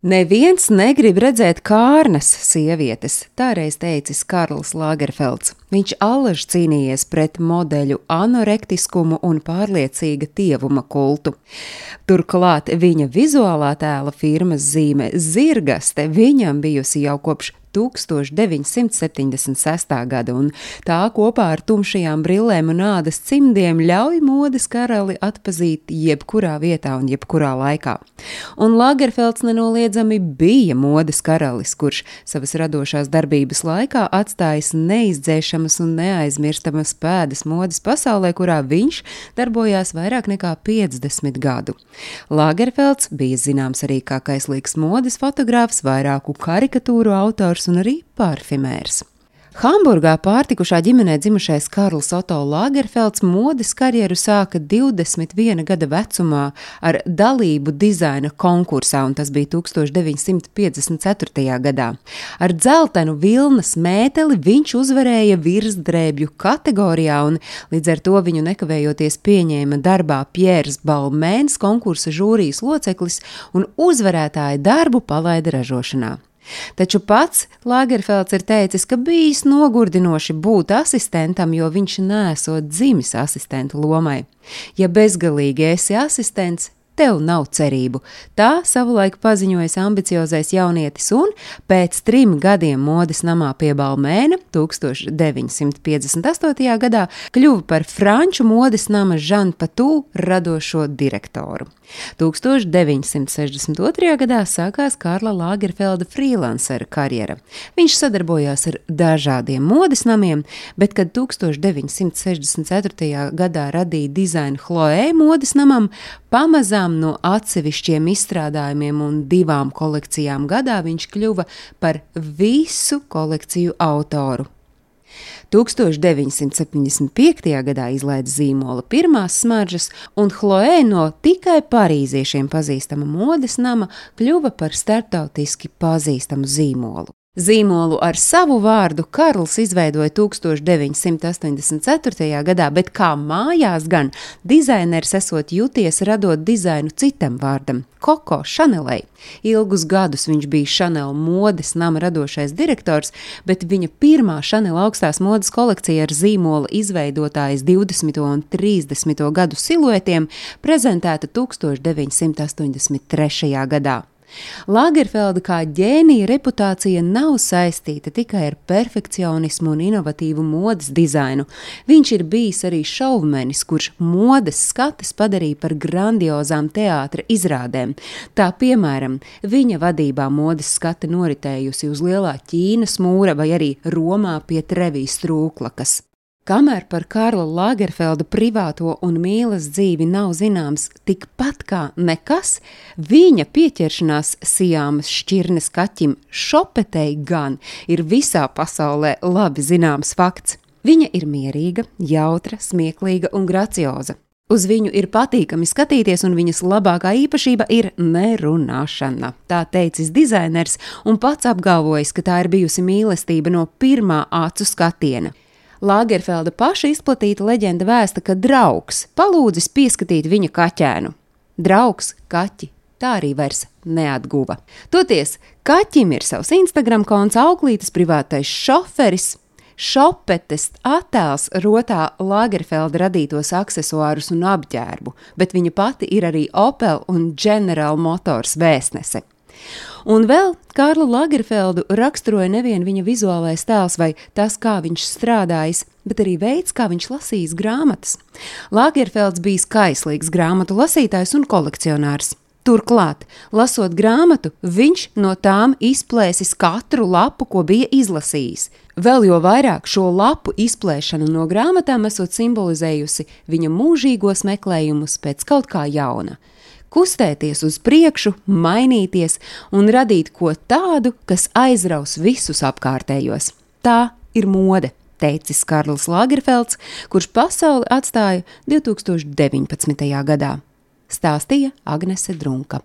Neviens negrib redzēt kārnas sievietes, tā reiz teicis Karls Lagerfelds. Viņš allaž cīnījies pret modeļu anorektiskumu un pārliecīga tievuma kultu. Turklāt viņa vizuālā tēla firmas zīme Zirgaste viņam bijusi jau kopš 1976. gada, un tā kopā ar tumšajām brillēm un ādas cimdiem ļauj modes karali atpazīt jebkurā vietā un jebkurā laikā. Un Lagerfelds nenoliedzami bija modes karalis, kurš savas radošās darbības laikā atstājis neizdzēšamas un neaizmirstamas pēdas modes pasaulē, kurā viņš darbojās vairāk nekā 50 gadu. Lagerfelds bija zināms arī kā kaislīgs modes fotogrāfs, vairāku karikatūru autors un arī parfimērs. Hamburgā pārtikušā ģimenē dzimušais Karls Otto Lagerfelds modes karjeru sāka 21 gada vecumā ar dalību dizaina konkursā, un tas bija 1954. gadā. Ar dzeltenu vilnas mēteli viņš uzvarēja virsdrēbju kategorijā, un līdz ar to viņu nekavējoties pieņēma darbā Pjērs Balmēns, konkursa žūrijas loceklis, un uzvarētāja darbu palaida ražošanā. Taču pats Lagerfelds ir teicis, ka bijis nogurdinoši būt asistentam, jo viņš nesot dzimis asistentu lomai. Ja bezgalīgi esi asistents, tev nav cerību. Tā savulaik paziņojas ambiciozais jaunietis un pēc trim gadiem modes namā pie Balmēna 1958. gadā kļuva par franču modes nama Žanu Patū radošo direktoru. 1962. gadā sākās Karla Lagerfelda freelancera karjera. Viņš sadarbojās ar dažādiem modes namiem, bet, kad 1964. gadā radīja dizainu Chloe modes namam, pamazām no atsevišķiem izstrādājumiem un divām kolekcijām gadā viņš kļuva par visu kolekciju autoru. 1975. gadā izlaida zīmola pirmās smaržas, un Chloe no tikai parīziešiem pazīstama modes nama kļuva par starptautiski pazīstamu zīmolu. Zīmolu ar savu vārdu Karls izveidoja 1984. gadā, bet kā mājās gan dizainers esot jūties radot dizainu citam vārdam - Koko Šanelei. Ilgus gadus viņš bija Šanela modes nama radošais direktors, bet viņa pirmā Šanela augstās modes kolekcija ar zīmola izveidotājas 20. un 30. gadu siluetiem prezentēta 1983. gadā. Lagerfelda kā ģēnija reputācija nav saistīta tikai ar perfekcionismu un inovatīvu modes dizainu. Viņš ir bijis arī šovmenis, kurš modes skates padarīja par grandiozām teātra izrādēm. Tā piemēram, viņa vadībā modes skate noritējusi uz lielā Ķīnas mūra vai arī Romā pie Trevijas trūklakas. Kamēr par Karla Lagerfelda privāto un mīlas dzīvi nav zināms tikpat kā nekas, viņa pieķeršanās Sijāmas šķirnes kaķim šopetei gan ir visā pasaulē labi zināms fakts. Viņa ir mierīga, jautra, smieklīga un gracioza. Uz viņu ir patīkami skatīties, un viņas labākā īpašība ir nerunāšana. Tā teicis dizainers, un pats apgalvojis, ka tā ir bijusi mīlestība no pirmā acu skatiena. Lagerfelda paša izplatīta leģenda vēsta, ka draugs palūdzis pieskatīt viņa kaķēnu. Draugs kaķi tā arī vairs neatguva. Toties kaķim ir savs Instagram konts, auklītes privātais šoferis. Šopetes attēls rotā Lagerfelda radītos accessorus un apģērbu, bet viņa pati ir arī Opel un General Motors vēstnese. Un vēl Kārlu Lagerfeldu raksturoja nevien viņa vizuālais tēls vai tas, kā viņš strādājis, bet arī veids, kā viņš lasījis grāmatas. Lagerfelds bija kaislīgs grāmatu lasītājs un kolekcionārs. Turklāt, lasot grāmatu, viņš no tām izplēsis katru lapu, ko bija izlasījis. Vēl jo vairāk šo lapu izplēšana no grāmatām esot simbolizējusi viņa mūžīgos meklējumus pēc kaut kā jauna kustēties uz priekšu, mainīties un radīt ko tādu, kas aizraus visus apkārtējos. Tā ir mode, teicis Karls Lagerfelds, kurš pasauli atstāja 2019. gadā. Stāstīja Agnese Drunka.